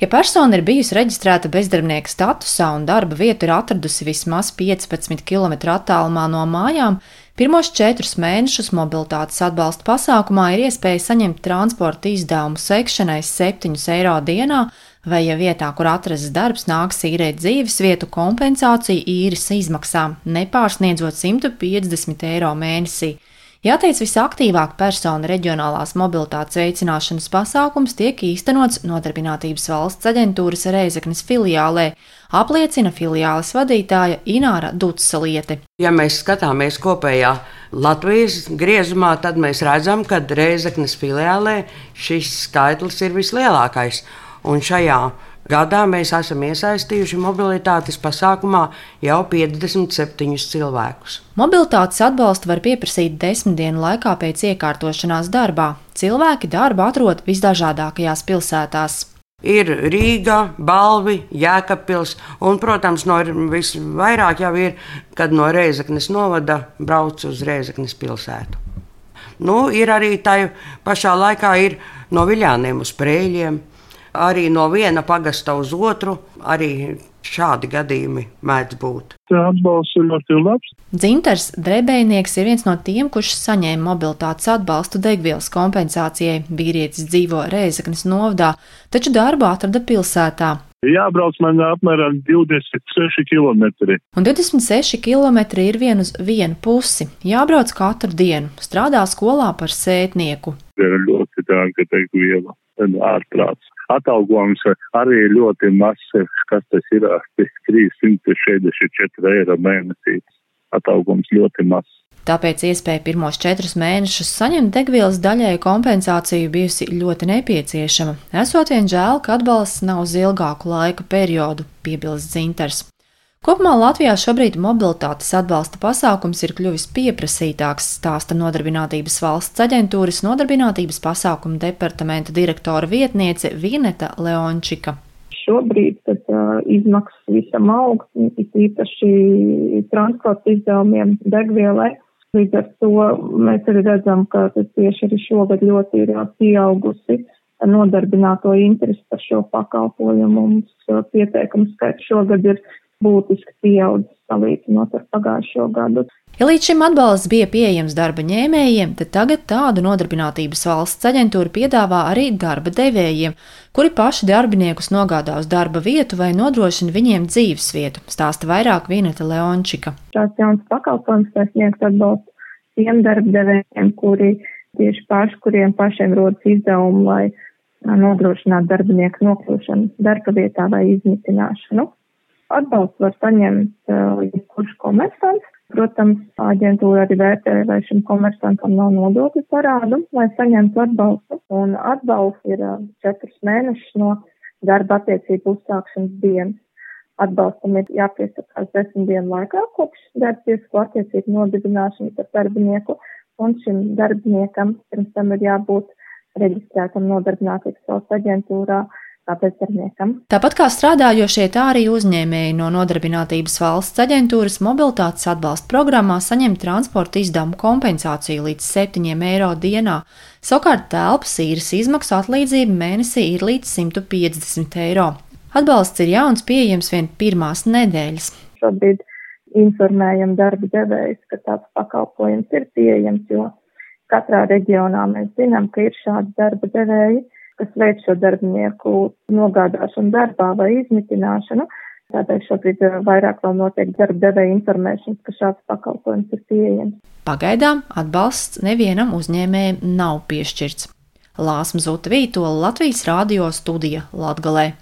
Ja persona ir bijusi reģistrēta bezdarbnieka statusā un darba vietu ir atradusi vismaz 15 km attālumā no mājām, pirmos četrus mēnešus mobilitātes atbalsta pasākumā ir iespēja saņemt transporta izdevumu sekšanai 7 eiro dienā, vai, ja vietā, kur atrasts darbs, nāks īrēt dzīves vietu kompensāciju īres izmaksām, nepārsniedzot 150 eiro mēnesī. Jāteic, visaktīvāk persona reģionālās mobilitātes veicināšanas pasākums tiek īstenots Nodarbinātības valsts aģentūras Reizeknas filiālē, apliecina filiāles vadītāja Ināra Dutsaliete. Ja mēs skatāmies kopējā Latvijas griezumā, tad mēs redzam, ka Reizeknas filiālē šis skaitlis ir vislielākais. Un šajā Gadā mēs esam iesaistījuši mobilitātes pasākumā jau 57 cilvēkus. Mobilitātes atbalstu var pieprasīt desmit dienu laikā pēc iekārtošanās darbā. Cilvēki darbu atrod visdažādākajās pilsētās. Ir Rīga, Balvi, Jēkabpils, un, protams, no visvairāk jau ir, kad no Reizeknas novada brauc uz Reizeknas pilsētu. Nu, ir arī tā pašā laikā no Viļāniem uz Prēļiem, arī no viena pagasta uz otru. Arī šādi gadījumi mēdz būt. Atbalsts ir ļoti labs. Dzintars Drebējnieks ir viens no tiem, kurš saņēma mobilitātes atbalstu degvielas kompensācijai. Vīrietis dzīvo Reizeknas novadā, taču darbu atrada pilsētā. Jābrauc man apmēram 26 km. Un 26 km ir vien uz vienu pusi. Jābrauc katru dienu, strādā skolā par sētnieku. Ir ļoti dārga degviela, ārprāts atalgojums arī ļoti mazs, kas tas ir 364 eiro mēnesī. Atalgojums ļoti mazs. Tāpēc iespēja pirmos četrus mēnešus saņemt degvielas daļai kompensāciju bijusi ļoti nepieciešama. Esot vien žēl, ka atbalsts nav uz ilgāku laika periodu, piebilst Zinters. Kopumā Latvijā šobrīd mobilitātes atbalsta pasākums ir kļuvis pieprasītāks, stāsta Nodarbinātības valsts aģentūras Nodarbinātības pasākumu departamenta direktora vietniece Vineta Leončika. Šobrīd tad, uh, izmaksas visam aug, īpaši transporta izdevumiem degvielai. Līdz ar to mēs arī redzam, ka tieši arī šogad ļoti ir pieaugusi nodarbināto interesi par šo pakalpojumu. Mums pieteikumu skaits šogad ir būtiski pieaudzis salīdzinot ar pagājušo gadu. Ja līdz šim atbalsts bija pieejams darba ņēmējiem, tad tagad tādu nodarbinātības valsts aģentūra piedāvā arī darba devējiem, kuri paši darbiniekus nogādā uz darba vietu vai nodrošina viņiem dzīves vietu, stāsta vairāk Vineta Leončika. Šāds jauns pakalpojums sniegt atbalstu tiem darba devējiem, kuri tieši paši, kuriem pašiem rodas izdevumi, lai nodrošinātu darbinieku nokļūšanu darba vietā vai izmitināšanu. Atbalstu var saņemt uh, jebkurš komersants. Protams, aģentūra arī vērtē, vai šim komersantam nav nodokļu parādu, lai saņemtu atbalstu. Un atbalsts ir uh, četrus mēnešus no darba attiecību uzsākšanas dienas. Atbalstam ir jāpiesakās desmit dienu laikā kopš darba tiesku attiecību nodibināšanas ar darbinieku, un šim darbiniekam pirms tam ir jābūt reģistrētam nodarbinātības valsts aģentūrā Tāpat kā strādājošie, tā arī uzņēmēji no Nodarbinātības valsts aģentūras mobilitātes atbalsta programmā saņem transporta izdevumu kompensāciju līdz 7 eiro dienā. Savukārt telpas īres izmaksu atlīdzība mēnesī ir līdz 150 eiro. Atbalsts ir jauns, pieejams vien pirmās nedēļas. Šobrīd informējam darba devējus, ka tāds pakalpojums ir pieejams, jo katrā reģionā mēs zinām, ka ir šādi darba devēji kas veic šo darbinieku nogādāšanu darbā vai izmitināšanu. Tādēļ šobrīd eh, vairāk vēl notiek darba devēja informēšanas, ka šāds pakalpojums ir pieejams. Pagaidām atbalsts nevienam uzņēmējam nav piešķirts. Lāsma Zuta Vītola Latvijas Rādio studija Latgalē.